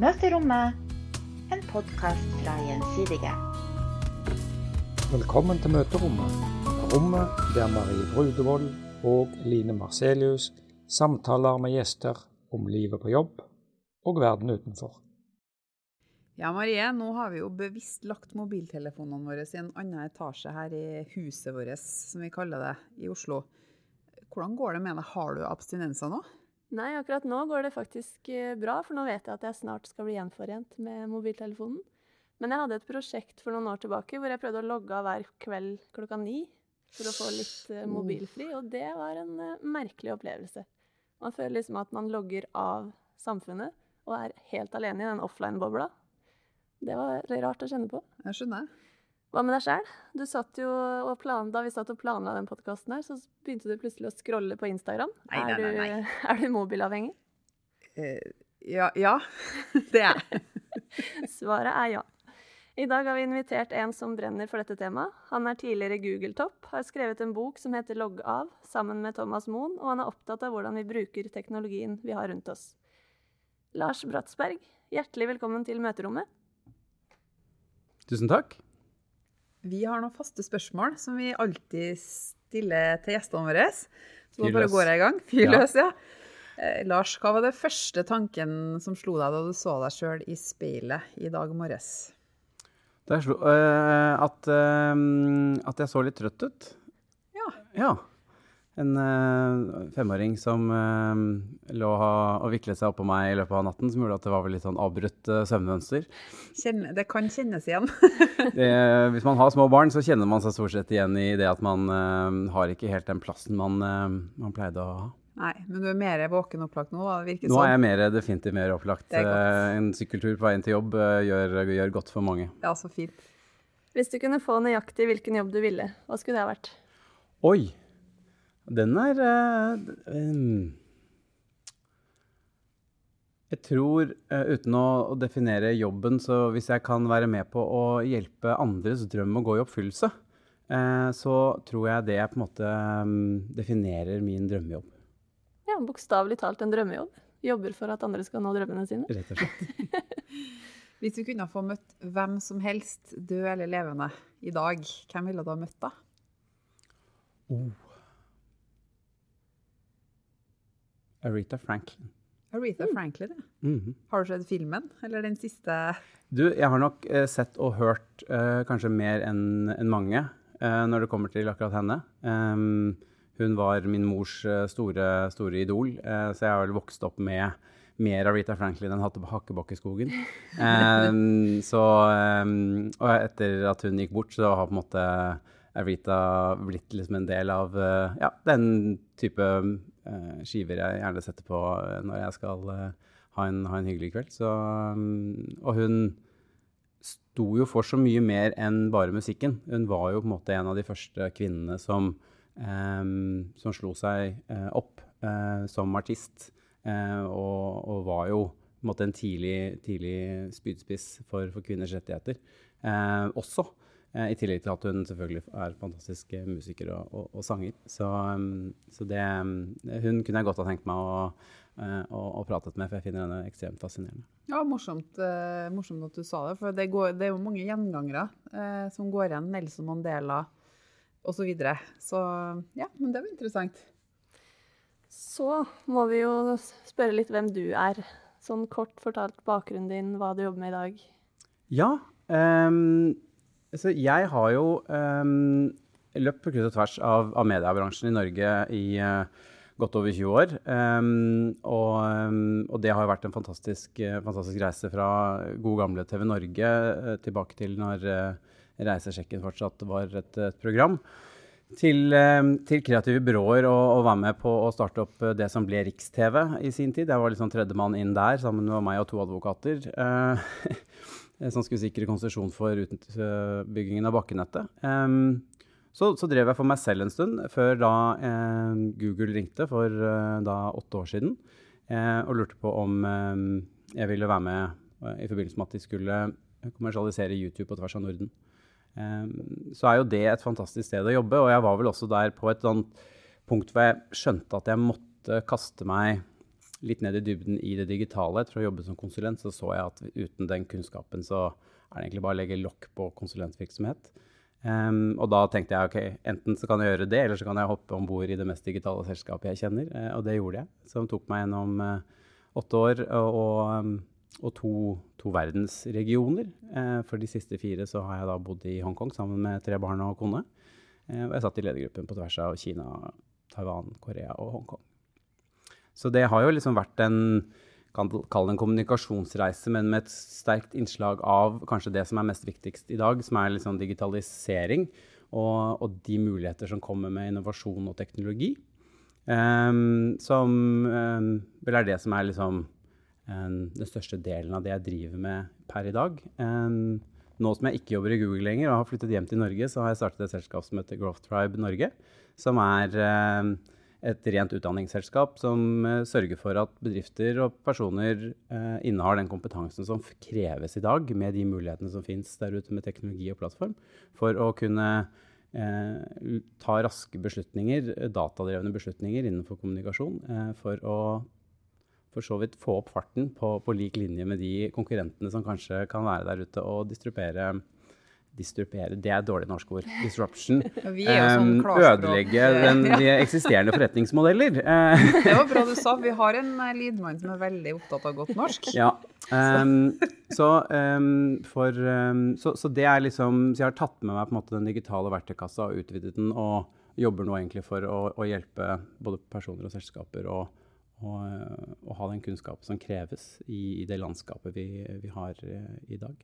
Møterommet, en podkast fra Gjensidige. Velkommen til møterommet. Rommet der Marie Brudevold og Line Marcelius samtaler med gjester om livet på jobb og verden utenfor. Ja, Marie, nå har vi jo bevisst lagt mobiltelefonene våre i en annen etasje her i huset vårt, som vi kaller det, i Oslo. Hvordan går det med deg? Har du abstinenser nå? Nei, akkurat nå går det faktisk eh, bra, for nå vet jeg at jeg snart skal bli gjenforent med mobiltelefonen. Men jeg hadde et prosjekt for noen år tilbake hvor jeg prøvde å logge av hver kveld klokka ni for å få litt uh, mobilfri, og det var en uh, merkelig opplevelse. Man føler liksom at man logger av samfunnet og er helt alene i den offline-bobla. Det var rart å kjenne på. Jeg skjønner. Hva med deg sjæl? Du satt jo og plan, Da vi satt og planla den podkasten her, så begynte du plutselig å scrolle på Instagram. Nei, nei, nei, nei. Er, du, er du mobilavhengig? Uh, ja, ja, det er jeg. Svaret er ja. I dag har vi invitert en som brenner for dette temaet. Han er tidligere Google-topp, har skrevet en bok som heter Logg av, sammen med Thomas Moen, og han er opptatt av hvordan vi bruker teknologien vi har rundt oss. Lars Bratsberg, hjertelig velkommen til møterommet. Tusen takk. Vi har noen faste spørsmål som vi alltid stiller til gjestene våre. Så nå bare går jeg i gang. Fyr løs, ja. Eh, Lars, hva var det første tanken som slo deg da du så deg sjøl i speilet i dag morges? Det slo øh, at, øh, at jeg så litt trøtt ut. Ja. Ja. En øh, femåring som øh, lå og viklet seg oppå meg i løpet av natten, som gjorde at det var vel litt sånn avbrutt øh, søvnmønster. Det kan kjennes igjen. Det, hvis man har små barn, så kjenner man seg stort sett igjen i det at man har ikke helt den plassen man, man pleide å ha. Nei, men du er mer våken opplagt nå, da. Det virker Nå er jeg mer, definitivt mer opplagt. En sykkeltur på veien til jobb gjør, gjør godt for mange. Ja, så fint. Hvis du kunne få nøyaktig hvilken jobb du ville, hva skulle det ha vært? Oi! Den er uh, um, Jeg tror, uh, uten å, å definere jobben, så hvis jeg kan være med på å hjelpe andres drøm å gå i oppfyllelse, uh, så tror jeg det på en måte um, definerer min drømmejobb, Ja, Bokstavelig talt en drømmejobb. Jobber for at andre skal nå drømmene sine. rett og slett. Hvis du kunne få møtt hvem som helst, død eller levende, i dag, hvem ville du ha møtt da? Aretha Franklin. Aretha Franklin, ja. Mhm. Har du sett filmen, eller den siste? Du, jeg har nok eh, sett og hørt eh, kanskje mer enn en mange eh, når det kommer til akkurat henne. Um, hun var min mors eh, store, store idol, eh, så jeg har vel vokst opp med mer Aretha Franklin enn Hakkebakkeskogen. Um, så, um, og etter at hun gikk bort, så har på en måte Aretha blitt liksom en del av eh, ja, den type eh, skiver jeg gjerne setter på eh, når jeg skal ha en, ha en hyggelig kveld. Så, um, og hun sto jo for så mye mer enn bare musikken. Hun var jo på en måte en av de første kvinnene som, um, som slo seg uh, opp uh, som artist. Uh, og, og var jo en måte en tidlig, tidlig spydspiss for, for kvinners rettigheter. Også. Eh, I tillegg til at hun selvfølgelig er fantastisk eh, musiker og, og, og sanger. Så, um, så det, um, hun kunne jeg godt ha tenkt meg å, eh, å, å pratet med, for jeg finner henne ekstremt fascinerende. Ja, morsomt, eh, morsomt at du sa det, for det, går, det er jo mange gjengangere eh, som går igjen. Nelson Mandela osv. Så, videre. så ja, men det var interessant. Så må vi jo spørre litt hvem du er. Sånn kort fortalt bakgrunnen din, hva du jobber med i dag. Ja, ehm, så jeg har jo um, løpt på kryss og tvers av, av mediebransjen i Norge i uh, godt over 20 år. Um, og, um, og det har vært en fantastisk, eh, fantastisk reise fra gode gamle TV Norge eh, tilbake til når uh, Reisesjekken fortsatt var et, et program. Til, eh, til kreative byråer og, og være med på å starte opp eh, det som ble Riks-TV i sin tid. Jeg var liksom tredjemann inn der sammen med meg og to advokater. eh, som skulle sikre konsesjon for utbyggingen av bakkenettet. Eh, så, så drev jeg for meg selv en stund, før da eh, Google ringte for eh, da åtte år siden og lurte på om jeg ville være med i forbindelse med at de skulle kommersialisere YouTube på tvers av Norden. Em, så er jo det et fantastisk sted å jobbe, og jeg var vel også der på et sånt punkt hvor jeg skjønte at jeg måtte kaste meg litt ned i dybden i det digitale etter å ha jobbet som konsulent, så så jeg at uten den kunnskapen så er det egentlig bare å legge lokk på konsulentvirksomhet. Um, og da tenkte jeg ok, enten så kan jeg gjøre det, eller så kan jeg hoppe om bord i det mest digitale selskapet jeg kjenner. Uh, og det gjorde jeg. Som tok meg gjennom uh, åtte år og, og, og to, to, verdensregioner. Uh, for de siste fire så har jeg da bodd i Hongkong sammen med tre barn og kone. og jeg satt i ledergruppen på tvers av Kina, Taiwan, Korea og Hongkong. Så det har jo liksom vært en kan kalle det en kommunikasjonsreise, men med et sterkt innslag av kanskje det som er mest viktigst i dag, som er liksom digitalisering og, og, de muligheter som kommer med innovasjon og teknologi. Um, som um, vel er det som er liksom den største delen av det jeg driver med per i dag. nå som jeg ikke jobber i Google lenger og har flyttet hjem til Norge, så har jeg startet et selskap som heter Growth Tribe Norge, som er et rent utdanningsselskap som uh, sørger for at bedrifter og personer uh, innehar den kompetansen som kreves i dag, med de mulighetene som fins der ute med teknologi og plattform, for å kunne uh, ta raske beslutninger, datadrevne beslutninger innenfor kommunikasjon, for å for så vidt få opp farten på, på lik linje med de konkurrentene som kanskje kan være der ute og distribuere Distrupere, det er et dårlig norsk ord. Disruption. sånn um, ødelegge den, de eksisterende forretningsmodeller. det var bra du sa. Vi har en eh, lydmann som er veldig opptatt av godt norsk. Ja. Um, så, um, for, så, så, det er liksom Så jeg har tatt med meg på en måte den digitale verktøykassa og utvidet den, og jobber nå egentlig for å, å hjelpe både personer og selskaper å, å, å ha den kunnskapen som kreves i, i det landskapet vi, vi har uh, i dag.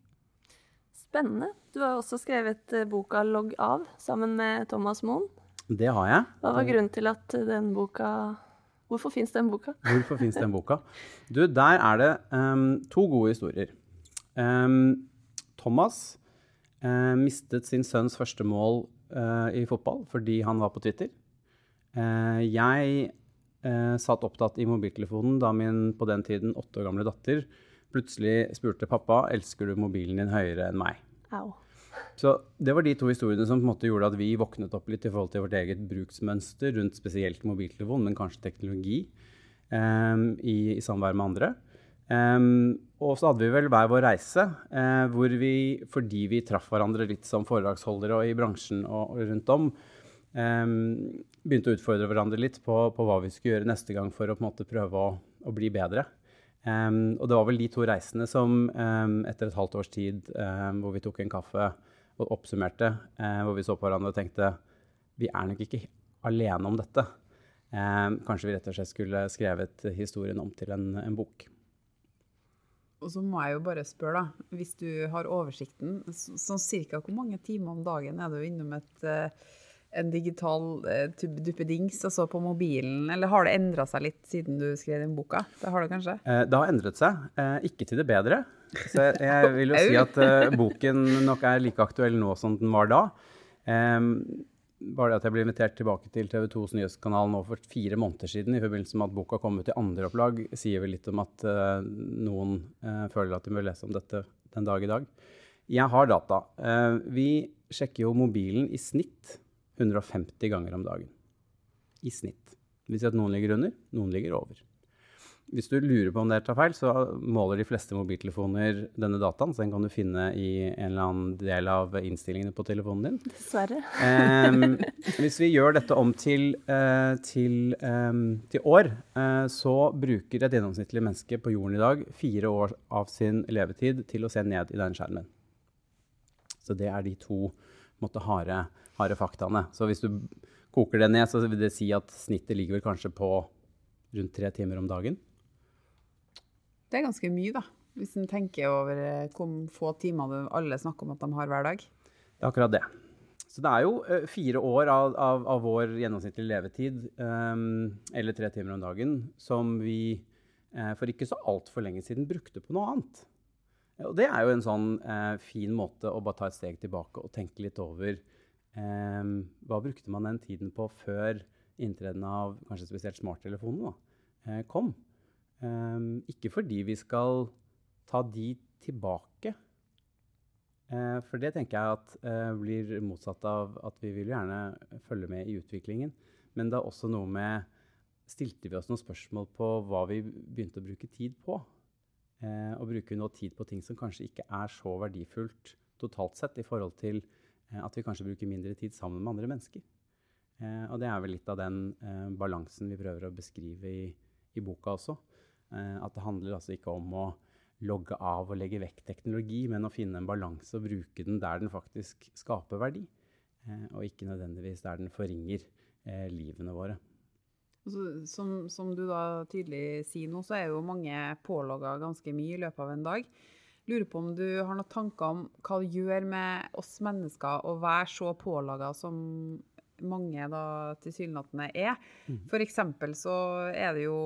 Spennende. Du har også skrevet eh, boka 'Logg av' sammen med Thomas Moen. Det har jeg. Hva var grunnen til at den boka Hvorfor fins den boka? Hvorfor fins den boka? Du, der er det um, to gode historier. Um, Thomas uh, mistet sin sønns første mål uh, i fotball fordi han var på Twitter. Uh, jeg satt opptatt i mobiltelefonen da min på den tiden åtte år gamle datter plutselig spurte pappa elsker du mobilen din høyere enn meg. Au. Så Det var de to historiene som på en måte gjorde at vi våknet opp litt i forhold til vårt eget bruksmønster rundt spesielt mobiltelefon, men kanskje teknologi, um, i, i, samvær med andre. Um, og så hadde vi vel hver vår reise, uh, hvor vi, fordi vi traff hverandre litt som foredragsholdere og i bransjen og, og rundt om, um, begynte å utfordre hverandre litt på, på, hva vi skulle gjøre neste gang for å på en måte prøve å, å bli bedre. Um, og det var vel de to reisene som um, etter et halvt års tid um, hvor vi tok en kaffe og oppsummerte, uh, hvor vi så på hverandre og tenkte vi er nok ikke alene om dette. kanskje vi rett og slett skulle skrevet historien om til en, en, bok. Og så må jeg jo bare spørre, da, hvis du har oversikten, sånn cirka hvor mange timer om dagen er du innom et uh, en digital uh, duppedings altså på mobilen, eller har det endra seg litt siden du skrev den boka? Det har det kanskje? Eh, det har endret seg, eh, ikke til det bedre. Så jeg, vil jo si at boken nok er like aktuell nå som den var da. Um, bare det at jeg ble invitert tilbake til TV 2s nyhetskanal nå for fire måneder siden i forbindelse med at boka kom ut i andreopplag, sier vel litt om at noen føler at de bør lese om dette den dag i dag. Jeg har data. vi sjekker jo mobilen i snitt 150 ganger om dagen. I snitt. Det vil si at noen ligger under, noen ligger over. Hvis du lurer på om det tar feil, så måler de fleste mobiltelefoner denne dataen. Så den kan du finne i en eller annen del av innstillingene på telefonen din. Dessverre. Um, hvis vi gjør dette om til, uh, til, um, til år, uh, så bruker et gjennomsnittlig menneske på jorden i dag fire år av sin levetid til å se ned i den skjermen. Så det er de to måtte, harde harde faktaene. Så hvis du koker det ned, så vil det si at snittet ligger vel kanskje på rundt tre timer om dagen. Det er ganske mye, da. Hvis en tenker over eh, hvor få timer alle snakker om at de har hver dag. Det er akkurat det. Så det er jo uh, fire år av, av, av, vår gjennomsnittlige levetid, um, eller tre timer om dagen, som vi uh, for ikke så altfor lenge siden brukte på noe annet. Og det er jo en sånn eh, fin måte å bare ta et steg tilbake og tenke litt over eh, hva brukte man den tiden på før inntreden av kanskje spesielt smarttelefonene eh, kom? Um, ikke fordi vi skal ta de tilbake. Uh, for det tenker jeg at uh, blir motsatt av at vi vil gjerne følge med i utviklingen. Men det er også noe med stilte vi oss noen spørsmål på hva vi begynte å bruke tid på. Eh, og bruker nå tid på ting som kanskje ikke er så verdifullt totalt sett, i forhold til eh, at vi kanskje bruker mindre tid sammen med andre mennesker. Eh, og det er vel litt av den eh, balansen vi prøver å beskrive i, i boka også. Eh, at det handler altså ikke om å logge av og legge vekk teknologi, men å finne en balanse og bruke den der den faktisk skaper verdi. Eh, og ikke nødvendigvis der den forringer livene våre. Altså, som, som, du da tydelig sier nå, så er jo mange pålogga ganske mye i løpet av en dag. Lurer på om du har noen tanker om hva det gjør med oss mennesker å være så pålaga som mange da tilsynelatende er. Mm. Eksempel så er det jo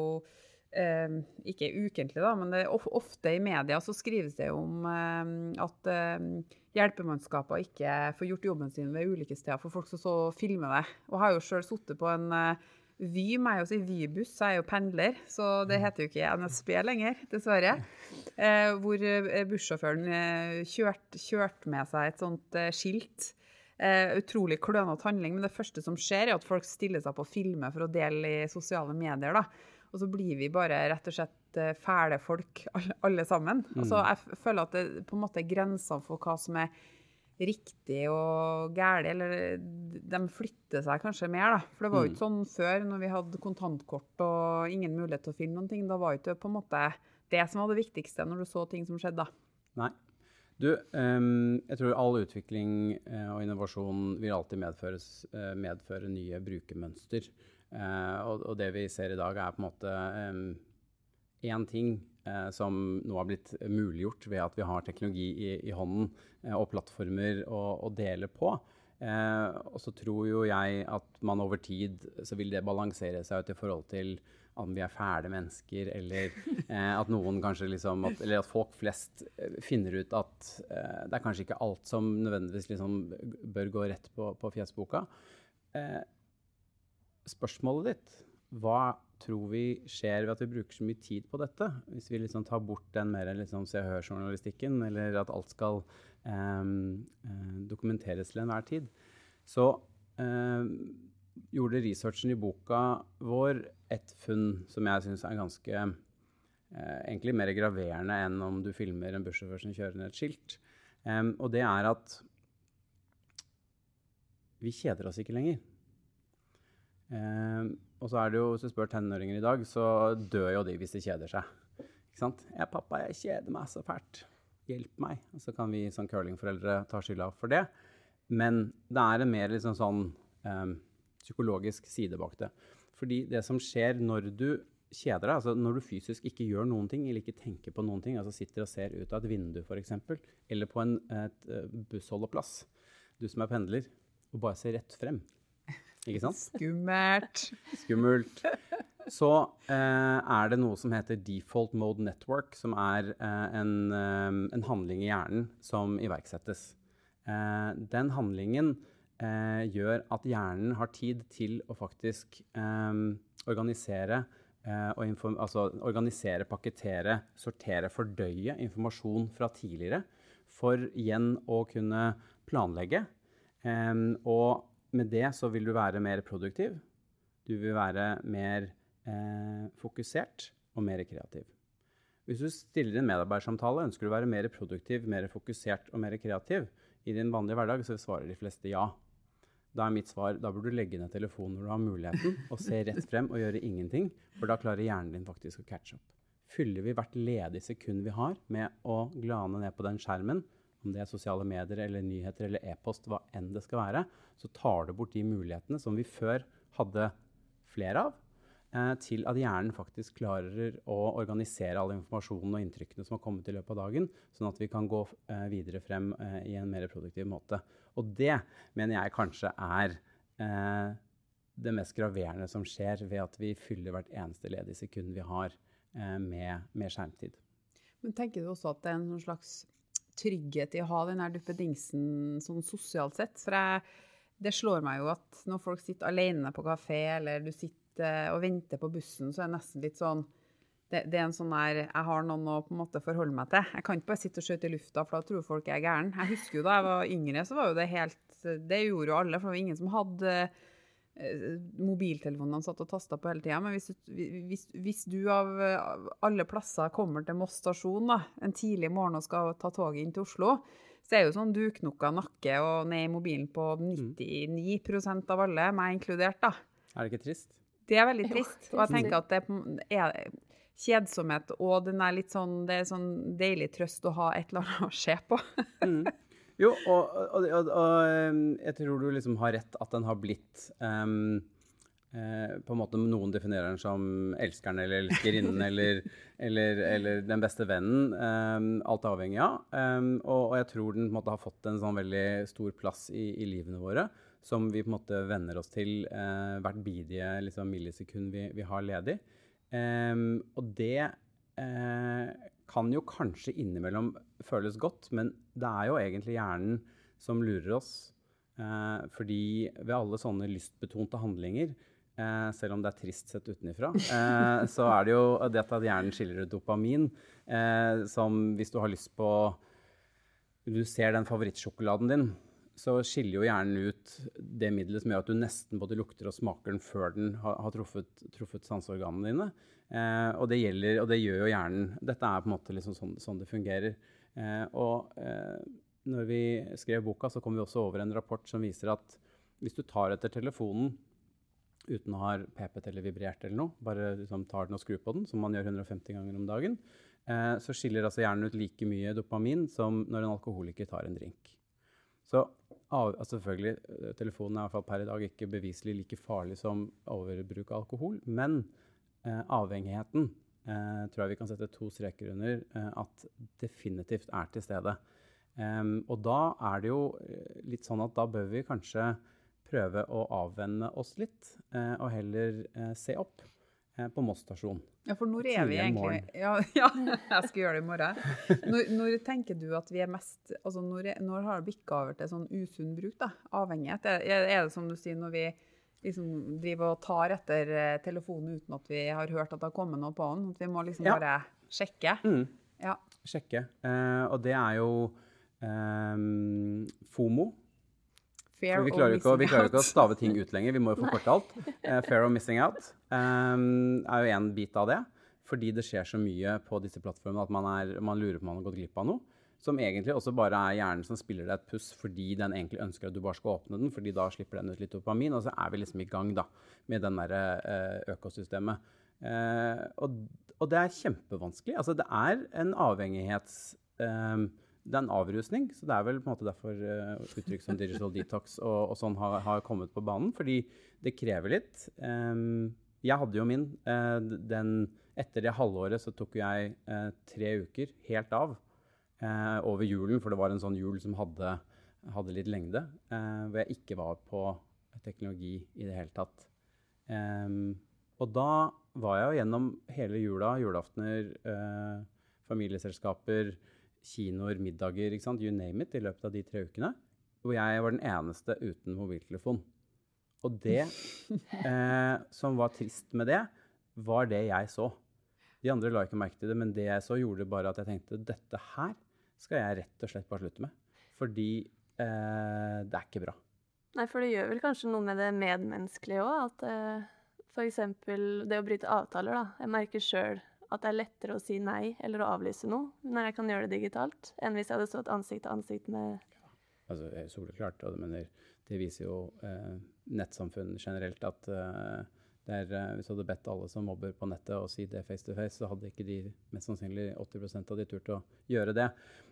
eh, ikke ukentlig, da, men det er ofte i media så skrives det om eh, at eh, hjelpemannskaper ikke får gjort jobben sin ved ulike steder for folk som så filmer det. Og har jo sjøl sittet på en eh, Vy må jeg jo si Vybuss, jeg er jo pendler, så det mm. heter jo ikke NSB lenger, dessverre. Eh, hvor eh, bussjåføren eh, kjørte kjørt med seg et sånt eh, skilt. Eh, utrolig klønete handling, men det første som skjer, er at folk stiller seg på å filme for å dele i sosiale medier. da. Og så blir vi bare rett og slett fæle folk, alle, alle sammen. Mm. Altså, jeg føler at det på en måte er grenser for hva som er riktig og galt, eller de flytter seg kanskje mer, da. For det var jo ikke mm. sånn før, når vi hadde kontantkort og ingen mulighet til å finne noen ting. Da var jo ikke på en måte det som var det viktigste når du så ting som skjedde, da. Nei. Du, um, jeg tror all utvikling uh, og innovasjon vil alltid medføre, uh, medføre nye brukermønster. Uh, og, det vi ser i dag, er på en måte én um, ting eh, som nå har blitt muliggjort ved at vi har teknologi i, i hånden eh, og plattformer å, å dele på. Eh, og så tror jo jeg at man over tid så vil det balansere seg ut i forhold til om vi er fæle mennesker, eller eh, at noen kanskje liksom at, Eller at folk flest eh, finner ut at eh, det er kanskje ikke alt som nødvendigvis liksom bør gå rett på, på fjesboka. spørsmålet ditt hva tror vi skjer ved at vi bruker så mye tid på dette? Hvis vi liksom tar bort den mer liksom, se og hør-journalistikken, eller at alt skal um, uh, dokumenteres til enhver tid. Så eh, gjorde researchen i boka vår et funn som jeg syns er ganske eh, egentlig mer graverende enn om du filmer en bussjåfør som kjører ned et skilt. Um, og det er at vi kjeder oss ikke lenger. Um, og så er det jo, hvis du spør tenåringer i dag, så dør jo de hvis de kjeder seg. Ikke sant? Ja, 'Pappa, jeg kjeder meg så fælt. Hjelp meg.' Og så kan vi som curlingforeldre ta skylda for det. Men det er en mer liksom sånn um, psykologisk side bak det. Fordi det som skjer når du kjeder deg, altså når du fysisk ikke gjør noen ting, eller ikke tenker på noen ting, altså sitter og ser ut av et vindu f.eks., eller på en et, bussholdeplass, du som er pendler, og bare ser rett frem, ikke sant? Skummelt. Skummelt. Så eh, er det noe som heter default mode network, som er eh, en, eh, en, handling i hjernen som iverksettes. Eh, den handlingen eh, gjør at hjernen har tid til å faktisk eh, organisere altså organisere, pakkettere, sortere, fordøye informasjon fra tidligere for igjen å kunne planlegge. og med det så vil du være mer produktiv. Du vil være mer eh, fokusert og mer kreativ. Hvis du stiller en medarbeidersamtale, ønsker du å være mer produktiv, mer fokusert og mer kreativ i din vanlige hverdag, så svarer de fleste ja. Da er mitt svar da burde du legge ned telefonen når du har muligheten, og se rett frem og gjøre ingenting, for da klarer hjernen din faktisk å catche opp. Fyller vi hvert ledige sekund vi har med å glane ned på den skjermen, om det er sosiale medier eller nyheter eller e-post, hva enn det skal være, så tar det bort de mulighetene som vi før hadde flere av, eh, til at hjernen faktisk klarer å organisere all informasjonen og inntrykkene som har kommet i løpet av dagen, sånn at vi kan gå eh, videre frem eh, i en mer produktiv måte. Og det mener jeg kanskje er eh, det mest graverende som skjer ved at vi fyller hvert eneste ledige sekund vi har eh, med, med skjermtid. Men tenker du også at det er en slags trygghet i å ha den der duppedingsen sånn sosialt sett. For jeg, det slår meg jo at når folk sitter alene på kafé, eller du sitter og venter på bussen, så er det nesten litt sånn det, det, er en sånn der, Jeg har noen å på en måte forholde meg til. Jeg kan ikke bare sitte og skjøte i lufta, for da tror folk jeg er gæren. Jeg husker jo Da jeg var yngre, så var jo det helt Det gjorde jo alle, for det var ingen som hadde eh, mobiltelefonene satt og tasta på hele tida. Men hvis, du- hvis, hvis du av, alle plasser kommer til Moss stasjon da, en tidlig morgen og skal ta toget inn til Oslo, så er jo sånn duknokka nakke og ned i mobilen på 99% av alle, meg inkludert, da. Er det ikke trist? Det er veldig trist. Og jeg er tenker at det er kjedsomhet, og den er litt sånn, det er sånn deilig trøst å ha et eller annet å se på. Jo, og, og, og, og um, jeg tror du liksom har rett at den har blitt um, eh, på en måte Noen definerer den som elskeren eller elskerinnen eller, eller, eller den beste vennen. Um, alt avhengig av. Um, og, jeg tror den på en måte har fått en sånn veldig stor plass i, i livene våre. Som vi på en måte venner oss til eh, hvert bidige liksom, millisekund vi, vi har ledig. Og det eh, kan jo kanskje innimellom føles godt, men det er jo egentlig hjernen som lurer oss. Eh, fordi ved alle sånne lystbetonte handlinger, eh, selv om det er trist sett utenifra, eh, så er det jo dette at hjernen skiller ut dopamin, eh, som hvis du har lyst på Du ser den favorittsjokoladen din, så skiller jo hjernen ut det middelet som gjør at du nesten både lukter og smaker den før den har, har truffet, truffet sanseorganene dine. Eh, og, det gjelder, og det gjør jo hjernen. Dette er på en måte liksom sånn, sånn det fungerer. Eh, og eh, når vi skrev boka, så kom vi også over en rapport som viser at hvis du tar etter telefonen uten å ha pepet eller vibrert eller noe, bare liksom tar den og skrur på den, som man gjør 150 ganger om dagen, eh, så skiller altså hjernen ut like mye dopamin som når en alkoholiker tar en drink. Så altså selvfølgelig, eh, telefonen er i hvert fall per i dag ikke beviselig like farlig som overbruk av alkohol, men eh, avhengigheten eh, tror jeg vi kan sette to streker under eh, at definitivt er til stede. Um, og da er det jo eh, litt sånn at da bør vi kanskje prøve å avvenne oss litt, eh, og heller se opp på Moss stasjon. Ja, for når er vi egentlig ja, ja, jeg skal gjøre det i morgen. Når, når tenker du at vi er mest altså når, når har det bikka over til sånn usunn bruk? da? Avhengighet? Er, er det som du sier, når vi liksom driver og tar etter eh, telefonen uten at vi har hørt at det har kommet noe på den? At vi må liksom Ja. bare sjekke? Mm. Ja. Sjekke. Eh, og det er jo eh, FOMO. Fair vi klarer ikke, vi klarer ikke å stave ting ut lenger. Vi må jo forkorte alt. Uh, fair of missing out um, er jo en bit av det. Fordi det skjer så mye på disse plattformene at man, er, man lurer på om man har gått glipp av noe. Som egentlig også bare er hjernen som spiller deg et puss fordi den egentlig ønsker at du bare skal åpne den, fordi da slipper den ut litt dopamin, og så er vi liksom i gang da, med den der uh, økosystemet. Uh, og, og det er kjempevanskelig. Altså det er en avhengighets... ehm, det er en avrusning, så det er vel på en måte derfor uh, uttrykk som digital detox og, og sånn har, har kommet på banen. Fordi det krever litt. Um, jeg hadde jo min. Uh, den, etter det halvåret så tok jeg uh, tre uker helt av over julen, for det var en sånn jul som hadde, hadde litt lengde, hvor jeg ikke var på teknologi i det hele tatt. Um, og da var jeg jo gjennom hele jula, julaftener, familieselskaper, kinoer, middager, ikke sant? you name it, i løpet av de tre ukene. Hvor jeg var den eneste uten mobiltelefon. Og det eh, som var trist med det, var det jeg så. De andre la ikke merke til det, men det jeg så, gjorde bare at jeg tenkte dette her skal jeg rett og slett bare slutte med. Fordi eh, det er ikke bra. Nei, for det gjør vel kanskje noe med det medmenneskelige òg. At eh, f.eks. det å bryte avtaler, da. Jeg merker sjøl at det er lettere å si nei eller å avlyse noe når jeg kan gjøre det digitalt, enn hvis jeg hadde stått ansikt til ansikt med Altså, eh, soleklart. Og, mener, det, viser jo eh, nettsamfunn generelt at eh, det er, eh, hvis du hadde bedt alle som mobber på nettet å si det face to face, så hadde ikke de mest sannsynlig 80% av de turt å gjøre det.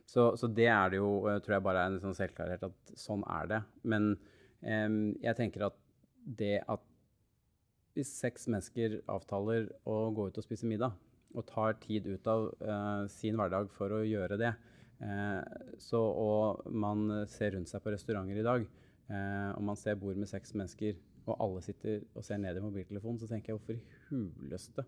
Så, så det er det jo, tror jeg bare er en sånn selvklarhet at sånn er det. Men eh, jeg tenker at det at hvis seks mennesker avtaler å gå ut og spise middag, og tar tid ut av eh, sin hverdag for å gjøre det, eh, så, og man ser rundt seg på restauranter i dag, eh, og man ser bord med seks mennesker, og alle sitter og ser ned i mobiltelefonen, så tenker jeg hvorfor i huleste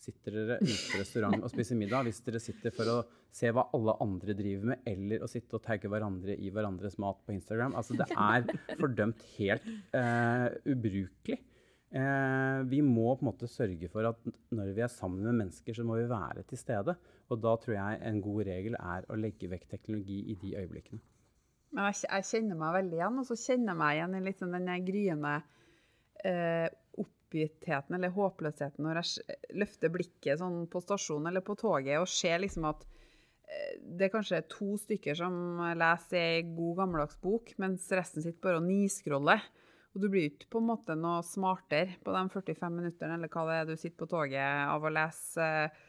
sitter dere ute på restaurant og spiser middag hvis dere sitter for å se hva alle andre driver med, eller å sitte og tagge hverandre i hverandres mat på Instagram. Altså, det er fordømt helt ubrukelig. Eh, vi må på en måte sørge for at når vi er sammen med mennesker, så må vi være til stede. Og da tror jeg en god regel er å legge vekk teknologi i de øyeblikkene. Men jeg, jeg kjenner meg veldig igjen, og så kjenner jeg meg igjen i sånn den gryende eh, oppgittheten eller håpløsheten når jeg løfter blikket sånn på stasjonen eller på toget og ser liksom at eh, det er kanskje to stykker som leser ei god gammeldags bok, mens resten sitter bare og niscroller. Og du blir ikke på en måte noe smartere på de 45 minuttene eller hva det er du sitter på toget av å lese eh,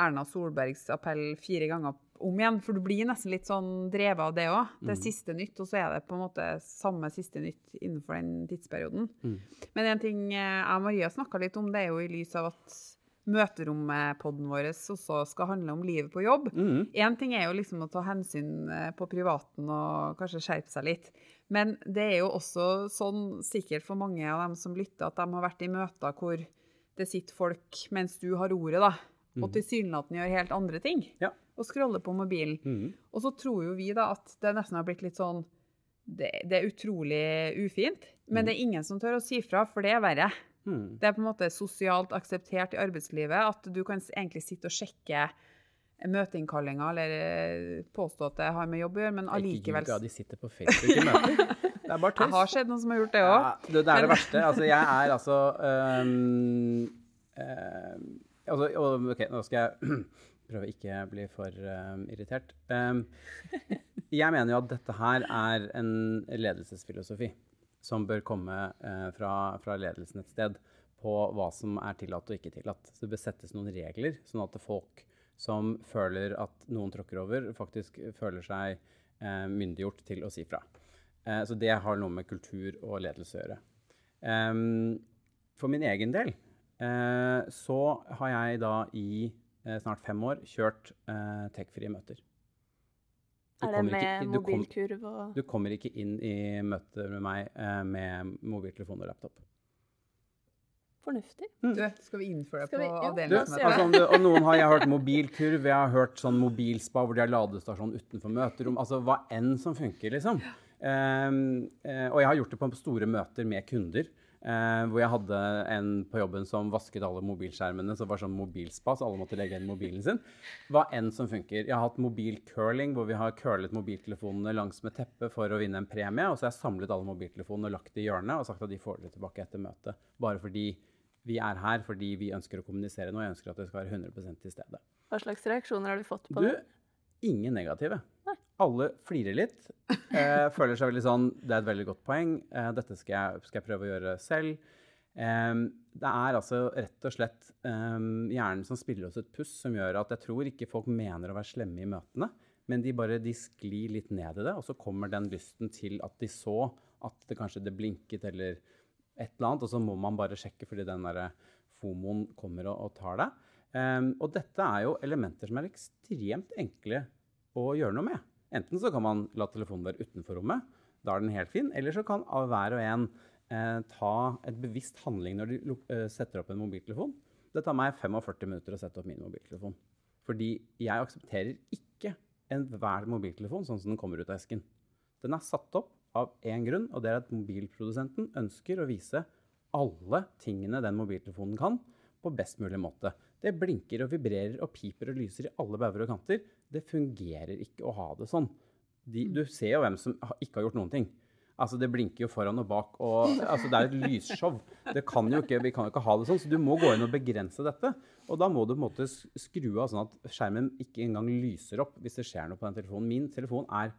Erna Solbergs appell fire ganger om igjen. For du blir nesten litt sånn drevet av det òg. Det er Mm. siste nytt, og så er det på en måte samme siste nytt innenfor den tidsperioden. Mm. Men en ting eh, jeg og Maria snakka litt om, det er jo i lys av at møterommet-podden vår også skal handle om livet på jobb. Mm. Ting er jo liksom å ta hensyn eh, på privaten og kanskje skjerpe seg litt. Men det er jo også sånn, sikkert for mange av dem som lytter, at de har vært i møter hvor det sitter folk mens du har ordet, da, og Mhm. tilsynelatende gjør helt andre ting. Ja. Og scroller på mobilen. Mm. Og så tror jo vi da at det nesten har blitt litt sånn Det, det er utrolig ufint, men Mm. det er ingen som tør å si fra, for det er verre. Mm. Det er på en måte sosialt akseptert i arbeidslivet at du kan egentlig sitte og sjekke møteinnkallinger eller eh, påstå at det har med jobb å gjøre, men allikevel Ikke ljug de sitter på Facebook i møter. Det er bare Jeg har skjedd noen som har gjort det òg. Ja, det, det er det verste. Altså, jeg er altså um, øhm, altså, OK, nå skal jeg prøve ikke bli for øhm, irritert. Um, jeg mener jo at dette her er en ledelsesfilosofi som bør komme eh, fra, fra ledelsen et sted på hva som er tillatt og ikke tillatt. Så det bør settes noen regler, sånn at folk som føler at noen tråkker over, faktisk føler seg eh, myndiggjort til å si fra. Eh, så det har noe med kultur og ledelse å gjøre. For min egen del så har jeg da i snart fem år kjørt eh, tech-frie møter. Du Er det kommer med ikke- mobilkurv og Du kommer ikke inn i møter med meg eh, med mobiltelefon og laptop. Fornuftig. Du, skal vi innføre det på avdelingen? avdelingsmøtet? altså, om du, og noen har jeg hørt mobilkurv, jeg har hørt sånn mobilspa hvor de har ladestasjon utenfor møterom. Altså hva enn som funker, liksom. Ehm, eh, og jeg har gjort det på store møter med kunder. Eh, hvor jeg hadde en på jobben som vasket alle mobilskjermene. Så det var sånn mobilspa, så alle måtte legge igjen mobilen sin. Hva enn som funker. Jeg har hatt mobilcurling, hvor vi har curlet mobiltelefonene langs med teppet for å vinne en premie. Og så har jeg samlet alle mobiltelefonene og lagt det i hjørnet og sagt at de får det tilbake etter møtet. Bare fordi vi er her fordi vi ønsker å kommunisere noe. Jeg ønsker at det skal være 100% til stede. Hva slags reaksjoner har du fått på Du, det? ingen negative. Alle flirer litt. Eh, føler seg veldig sånn Det er et veldig godt poeng. Eh, dette skal jeg, skal jeg prøve å gjøre selv. Eh, det er altså rett og slett em, hjernen som spiller oss et puss, som gjør at jeg tror ikke folk mener å være slemme i møtene, men de bare de sklir litt ned i det, og så kommer den lysten til at de så at det kanskje det blinket eller et eller annet, og så må man bare sjekke fordi den derre fomoen kommer og, og tar deg. Em, og dette er jo elementer som er ekstremt enkle å gjøre noe med. Enten så kan man la telefonen være utenfor rommet, da er den helt fin, eller så kan hver og en eh, ta et bevisst handling når de eh, setter opp en mobiltelefon. Det tar meg 45 minutter å sette opp min mobiltelefon. Fordi jeg aksepterer ikke enhver mobiltelefon sånn som den kommer ut av esken. Den er satt opp av én grunn, og det er at mobilprodusenten ønsker å vise alle tingene den mobiltelefonen kan, på best mulig måte. Det blinker og vibrerer og piper og lyser i alle bauger og kanter. Det fungerer ikke å ha det sånn. De, du ser jo hvem som ikke har gjort noen ting. Altså, Det blinker jo foran og bak. og altså, Det er et lysshow. Det kan jo ikke, vi kan jo ikke ha det sånn, så du må gå inn og begrense dette. Og da må du på en måte skru av sånn at skjermen ikke engang lyser opp hvis det skjer noe på den telefonen. Min telefon er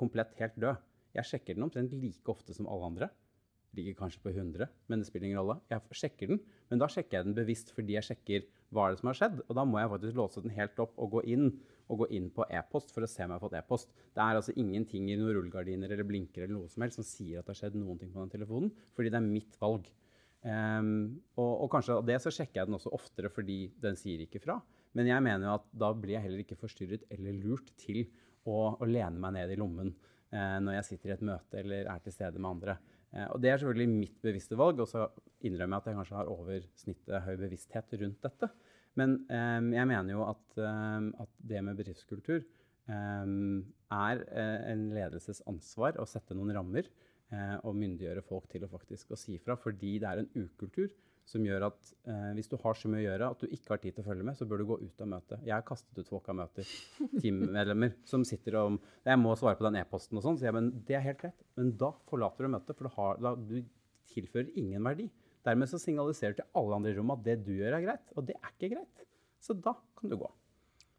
komplett helt død. Jeg sjekker den omtrent like ofte som alle andre. Ligger kanskje på 100, men det spiller ingen rolle. Jeg sjekker den, men da sjekker jeg den bevisst fordi jeg sjekker hva er det som har skjedd. Og da må jeg faktisk låse den helt opp og gå inn, og gå inn på e-post for å se om jeg har fått e-post. Det er altså ingenting i noen rullegardiner eller blinker eller noe som helst som sier at det har skjedd noen ting på den telefonen, fordi det er mitt valg. Um, og, og kanskje av det så sjekker jeg den også oftere fordi den sier ikke fra. Men jeg mener jo at da blir jeg heller ikke forstyrret eller lurt til å, å lene meg ned i lommen uh, når jeg sitter i et møte eller er til stede med andre. Uh, og det er selvfølgelig mitt bevisste valg, og så innrømmer jeg at jeg kanskje har over snittet høy bevissthet rundt dette. Men eh, jeg mener jo at, eh, at det med bedriftskultur eh, er eh, en ledelses ansvar å sette noen rammer eh, og myndiggjøre folk til å faktisk å si fra, fordi det er en ukultur som gjør at eh, hvis du har så mye å gjøre at du ikke har tid til å følge med, så bør du gå ut av møtet. Jeg har kastet ut folk av møter, teammedlemmer, som sitter og Jeg må svare på den e-posten og sånn, så jeg, men det er helt greit. Men da forlater du møtet, for du, har, da, du tilfører ingen verdi. Dermed så signaliserer du til alle andre i rommet at det du gjør, er greit, og det er ikke greit. Så da kan du gå.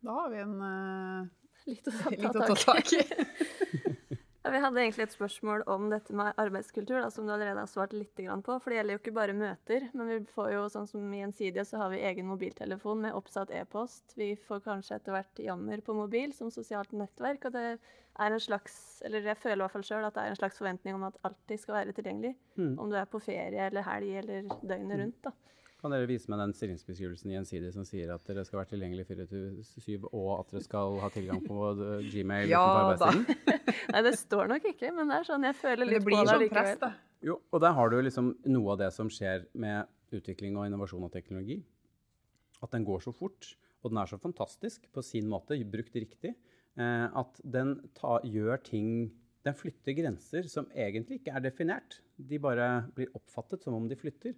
Da har vi en uh, Litt å ta, tak i. Ja, vi hadde egentlig et spørsmål om dette med arbeidskultur, da, som du allerede har svart litt på. For det gjelder jo ikke bare møter, men vi får jo sånn som i Gjensidige så har vi egen mobiltelefon med oppsatt e-post. Vi får kanskje etter hvert Jammer på mobil som sosialt nettverk. Og det er en slags, eller jeg føler i hvert fall sjøl at det er en slags forventning om at alltid skal være tilgjengelig. Mm. Om du er på ferie eller helg eller døgnet rundt. da. Kan dere vise meg den stillingsbeskrivelsen i Gjensidige som sier at dere skal være tilgjengelig 24-7, og at dere skal ha tilgang på Gmail Ja arbeidstiden? Nei, det står nok ikke, men det er sånn jeg føler litt på blir det sånn press, da. Jo, og der har du liksom noe av det som skjer med utvikling og innovasjon av teknologi. At den går så fort, og den er så fantastisk på sin måte, brukt riktig, eh, at den ta, gjør ting Den flytter grenser som egentlig ikke er definert. De bare blir oppfattet som om de flytter.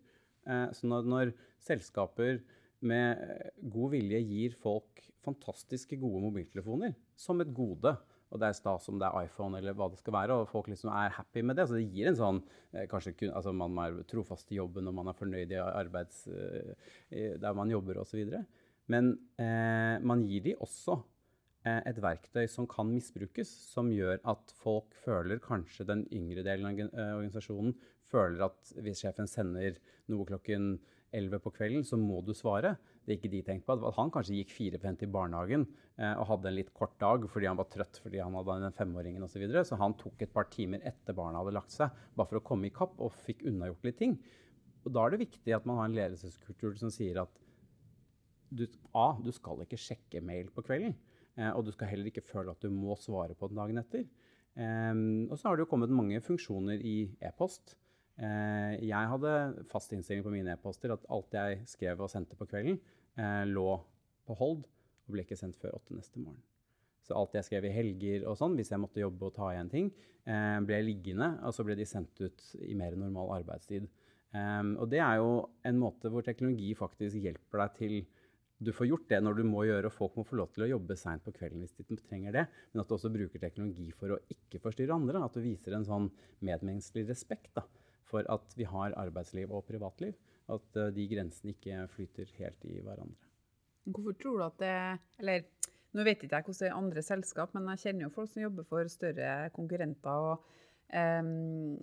Eh, så når, når selskaper med eh, god vilje gir folk fantastiske gode mobiltelefoner som et gode, og det er stas om det er iPhone eller hva det skal være, og folk liksom er happy med det. Så det gir en sånn eh, kanskje altså Man er trofast i jobben, og man er fornøyd i arbeids... der man jobber osv. Men eh, man gir de også eh, et verktøy som kan misbrukes, som gjør at folk føler, kanskje den yngre delen av organisasjonen, føler at hvis sjefen sender noe klokken 11 på kvelden, så må du svare. Det er ikke de tenkte på, at han kanskje gikk fire hent i barnehagen eh, og hadde en litt kort dag fordi han var trøtt fordi han hadde den femåringen osv. Så, videre. så han tok et par timer etter barna hadde lagt seg, bare for å komme i kapp og fikk unnagjort litt ting. Og da er det viktig at man har en ledelseskultur som sier at du, A, du skal ikke sjekke mail på kvelden. Eh, og du skal heller ikke føle at du må svare på den dagen etter. Eh, og så har det jo kommet mange funksjoner i e-post. Eh, jeg hadde fast innstilling på mine e-poster at alt jeg skrev og sendte på kvelden, eh, lå på hold og ble ikke sendt før åtte neste morgen. Så alt jeg skrev i helger og sånn, hvis jeg måtte jobbe og ta igjen ting, eh, ble liggende, og så ble de sendt ut i mer normal arbeidstid. Og det er jo en måte hvor teknologi faktisk hjelper deg til du får gjort det når du må gjøre, og folk må få lov til å jobbe seint på kvelden hvis de trenger det, men at du også bruker teknologi for å ikke forstyrre andre. At du viser en sånn medmenneskelig respekt da, for at vi har arbeidsliv og privatliv. At eh, de grensene ikke flyter helt i hverandre. Hvorfor tror du at det Eller nå vet ikke jeg hvordan det er i andre selskap, men jeg kjenner jo folk som jobber for større konkurrenter. og um,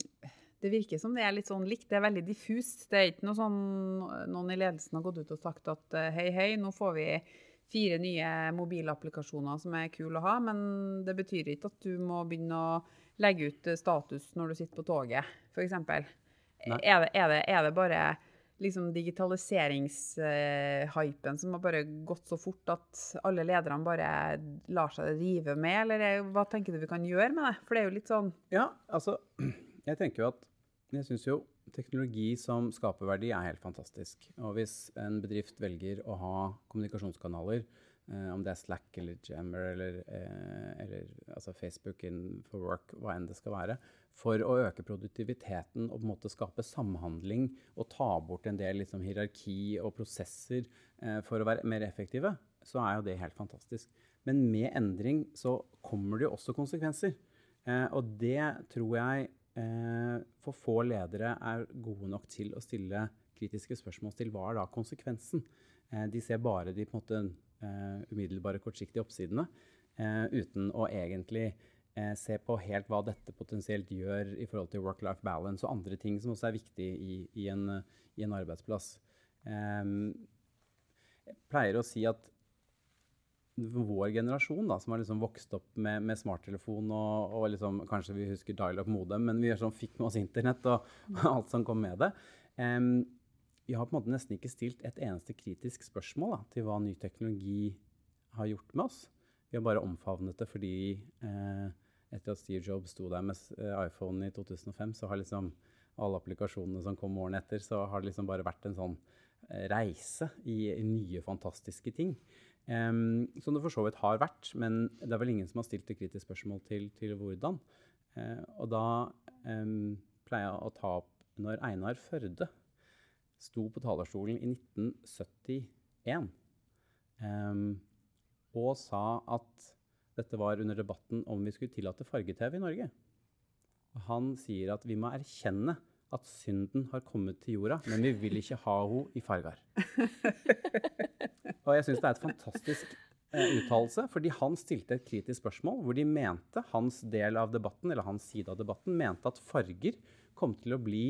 Det virker som det er litt sånn likt. Det er veldig diffust. Det er ikke noe sånn noen i ledelsen har gått ut og sagt at eh, hei, hei, nå får vi fire nye mobilapplikasjoner som er kule å ha, men det betyr ikke at du må begynne å legge ut eh, status når du sitter på toget, f.eks. Er, det- er, det- er det bare liksom digitaliseringshypen som har bare gått så fort at alle lederne bare lar seg rive med, eller er- hva tenker du vi kan gjøre med det? For det er jo litt sånn Ja, altså Jeg tenker jo at Jeg syns jo teknologi som skaper verdi, er helt fantastisk. Og hvis en bedrift velger å ha kommunikasjonskanaler, eh, om det er Slack eller Jammer eller, uh, eller altså Facebook for work, hva enn det skal være, for å øke produktiviteten og på en måte skape samhandling og ta bort en del liksom, hierarki og prosesser uh, for å være mer effektive, så er jo det helt fantastisk. Men med endring så kommer det jo også konsekvenser. Og det tror jeg for få ledere er gode nok til å stille kritiske spørsmål til hva er da konsekvensen. De ser bare de på en måte umiddelbare kortsiktige oppsidene, eh, uten å egentlig eh, se på helt hva dette potensielt gjør i forhold til work-life balance og andre ting som også er viktig i, i, en, eh, i en arbeidsplass. Em, jeg pleier å si at vår generasjon, da, som har liksom vokst opp med, med smarttelefon og, og liksom, kanskje vi husker dial-up modem, men vi sånn, fikk med oss internett og, alt som kom med det. Em, vi har på en måte nesten ikke stilt et eneste kritisk spørsmål da, til hva ny teknologi har gjort med oss. Vi har bare omfavnet det fordi eh, etter at Steve Jobs sto der med eh, iPhone i 2005, så har liksom alle applikasjonene som kom årene etter, så har det liksom bare vært en sånn eh, reise i, nye, fantastiske ting. Um, som det for så vidt har vært, men det er vel ingen som har stilt et kritisk spørsmål til, til hvordan. Uh, og da um, pleier jeg å ta opp når Einar Førde sto på talerstolen i 1971 um, og sa at dette var under debatten om vi skulle tillate farge-TV i Norge. Og han sier at vi må erkjenne at synden har kommet til jorda, men vi vil ikke ha henne i farger. Og jeg syns det er et fantastisk eh, uttalelse, fordi han stilte et kritisk spørsmål hvor de mente, hans del av debatten, eller hans side av debatten, mente at farger kom til å bli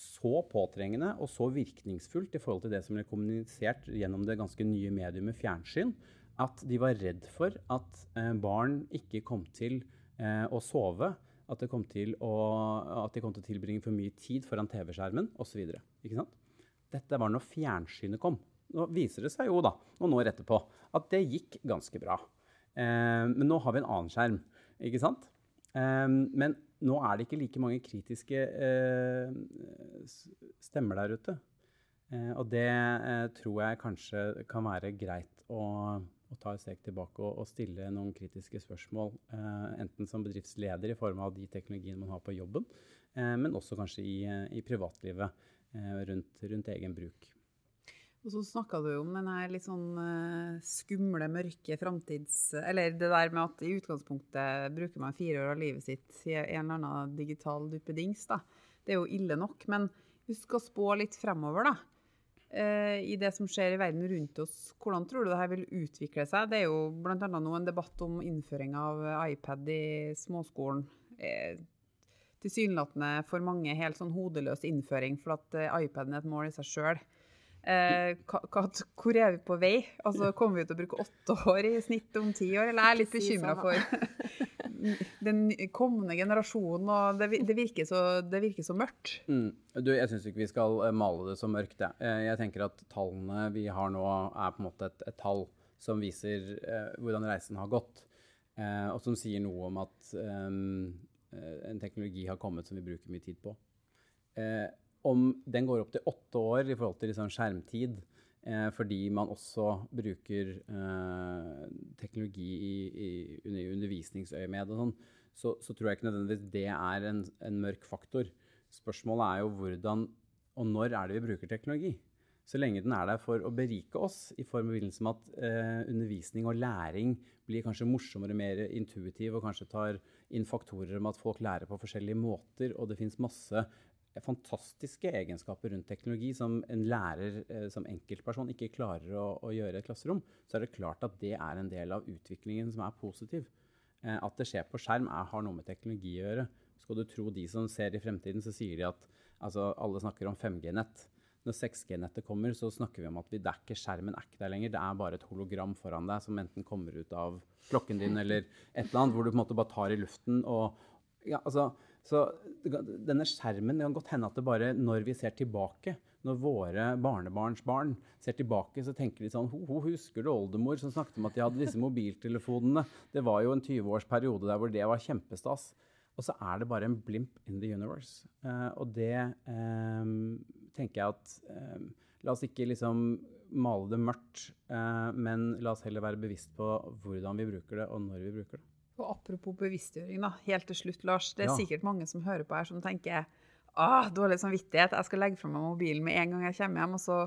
så påtrengende og så virkningsfullt i forhold til det som ble kommunisert gjennom det ganske nye mediumet fjernsyn, at de var redd for at eh, barn ikke kom til eh, å sove, at, kom til å, at de kom til å tilbringe for mye tid foran TV-skjermen osv. Dette var når fjernsynet kom. Nå viser det seg jo, da, noen år etterpå, at det gikk ganske bra. Eh, men nå har vi en annen skjerm, ikke sant? Eh, men nå er det ikke like mange kritiske eh, stemmer der ute. Eh, og det eh, tror jeg kanskje kan være greit å og ta et steg tilbake og, og stille noen kritiske spørsmål. Enten som bedriftsleder i form av de teknologiene man har på jobben, men også kanskje i, i privatlivet rundt, rundt, egen bruk. Og så snakka du om den her litt sånn uh, skumle, mørke framtids... Eller det der med at i utgangspunktet bruker man fire år av livet sitt i en eller annen digital duppedings. da. Det er jo ille nok. Men du skal spå litt fremover, da Eh, i det som skjer i verden rundt oss. Hvordan tror du det her vil utvikle seg? Det er jo bl.a. nå en debatt om innføring av iPad i småskolen. Eh, tilsynelatende for mange helt sånn hodeløs innføring, for at eh, iPaden er et mål i seg sjøl. Eh, hvor er vi på vei? Altså, Kommer vi til å bruke åtte år i snitt om ti år? Eller er jeg litt bekymra sånn, for den kommende generasjonen? og Det, det, virker, så, det virker, så, mørkt. Mm. Du, jeg syns ikke vi skal eh, male det så mørkt. Jeg. Eh, jeg tenker at tallene vi har nå, er på en måte et, et tall som viser eh, hvordan reisen har gått. Eh, og som sier noe om at eh, en teknologi har kommet som vi bruker mye tid på. Eh, om den går opp til åtte år i forhold til liksom skjermtid, eh, fordi man også bruker eh, teknologi i, i, undervisningsøyemed og sånn, så, så, tror jeg ikke nødvendigvis det er en, en, mørk faktor. Spørsmålet er jo hvordan og når er det vi bruker teknologi? Så lenge den er der for å berike oss, i form av at eh, undervisning og læring blir kanskje morsommere, mer intuitiv, og kanskje tar inn faktorer om at folk lærer på forskjellige måter, og det fins masse fantastiske egenskaper rundt teknologi som en lærer eh, som enkeltperson ikke klarer å, å, gjøre i et klasserom, så er det klart at det er en del av utviklingen som er positiv. Eh, at det skjer på skjerm, er, har noe med teknologi å gjøre. Skal du tro de som ser i fremtiden, så sier de at altså, alle snakker om 5G-nett. Når 6G-nettet kommer, så snakker vi om at vi, dekker er skjermen er ikke der lenger. Det er bare et hologram foran deg som enten kommer ut av klokken din eller et eller annet, hvor du på en måte bare tar i luften og ja, altså, så denne skjermen Det kan godt hende at det bare når vi ser tilbake, når våre barnebarnsbarn ser tilbake, så tenker de sånn Ho, husker du oldemor som snakket om at de hadde disse mobiltelefonene? Det var jo en 20-årsperiode der hvor det var kjempestas. Og så er det bare en blimp in the universe. Uh, og det um, tenker jeg at um, La oss ikke liksom male det mørkt, uh, men la oss heller være bevisst på hvordan vi bruker det, og når vi bruker det. Og apropos bevisstgjøring, da, helt til slutt, Lars. Det er ja. sikkert mange som hører på her, som tenker ah, dårlig samvittighet, jeg skal legge fra meg mobilen med en gang jeg kommer hjem. og så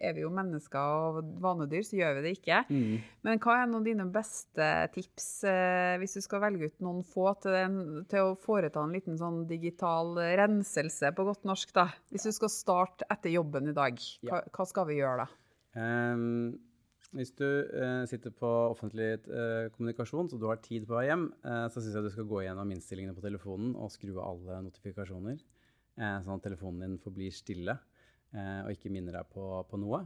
er vi jo mennesker og vanedyr, så gjør vi det ikke. Mm. Men hva er noen av dine beste tips eh, hvis du skal velge ut noen få til, en, til, å foreta en liten sånn digital renselse på godt norsk? da? Hvis du skal starte etter jobben i dag, hva, hva skal vi gjøre da? Um, hvis du eh, sitter på offentlig eh, kommunikasjon, så du har tid på vei hjem, eh, så syns jeg du skal gå gjennom innstillingene på telefonen og skru av alle notifikasjoner, eh, sånn at telefonen din forblir stille eh, og ikke minner deg på, på noe.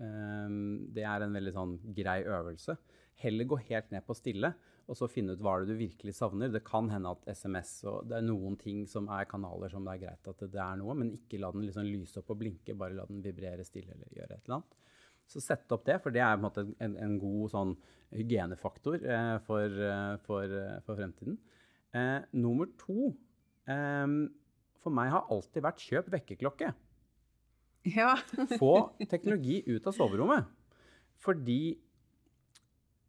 Eh, det er en veldig sånn grei øvelse. Heller gå helt ned på stille og så finne ut hva det du virkelig savner. Det kan hende at SMS og det er noen ting som er kanaler som det er greit at det er noe, men ikke la den liksom lyse opp og blinke, bare la den vibrere stille eller gjøre et eller annet. Så sett opp det, for det er en måte en, en god sånn hygienefaktor eh, for, eh, for, eh, for, fremtiden. Eh, nummer to eh, For meg har alltid vært kjøp vekkerklokke. Ja. Få teknologi ut av soverommet. Fordi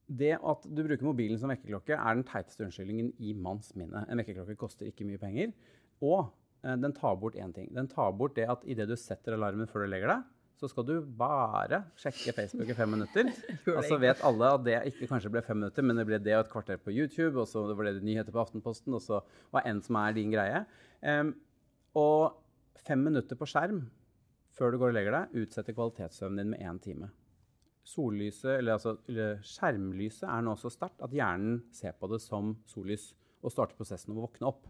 det at du bruker mobilen som vekkerklokke, er den teiteste unnskyldningen i manns minne. En vekkerklokke koster ikke mye penger. Og eh, den tar bort én ting. Den tar bort det at idet du setter alarmen før du legger deg, så skal du bare sjekke Facebook i fem minutter. Og så vet alle at det ikke kanskje ble fem minutter, men det ble det og et kvarter på YouTube, og så ble det nyheter på Aftenposten, og så hva enn som er din greie. Um, og fem minutter på skjerm før du går og legger deg, utsetter kvalitetssøvnen din med én time. Sollyset, eller, altså, skjermlyset er nå så sterkt at hjernen ser på det som sollys og starter prosessen om å våkne opp.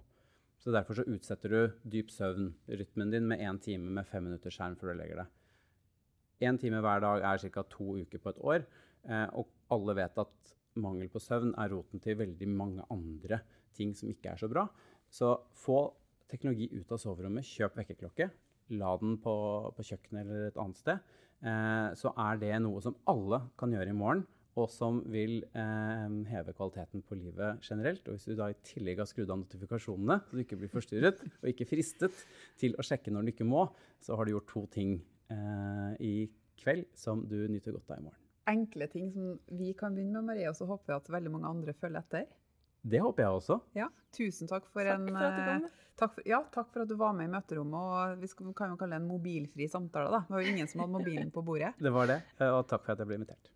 Så Derfor så utsetter du dyp søvn-rytmen din med én time med fem minutter skjerm før du legger deg. Én time hver dag er ca. to uker på et år. Eh, og alle vet at mangel på søvn er roten til veldig mange andre ting som ikke er så bra. Så få teknologi ut av soverommet. Kjøp vekkerklokke. La den på, på kjøkkenet eller et annet sted. Eh, så er det noe som alle kan gjøre i morgen, og som vil eh, heve kvaliteten på livet generelt. Og hvis du da i tillegg har skrudd av notifikasjonene, så du ikke blir forstyrret og ikke fristet til å sjekke når du ikke må, så har du gjort to ting eh, i kveld som du nyter godt av i morgen. Enkle ting som vi kan begynne med, Marie, og så håper vi at veldig mange andre følger etter. Det håper jeg også. Ja, Tusen takk for Takk en for at du kom. eh, takk for, ja, takk for at du var med i møterommet. og Vi skal, kan jo kalle det en mobilfri samtale. da. Det var jo ingen som hadde mobilen på bordet. Det var det, og takk for at jeg ble invitert.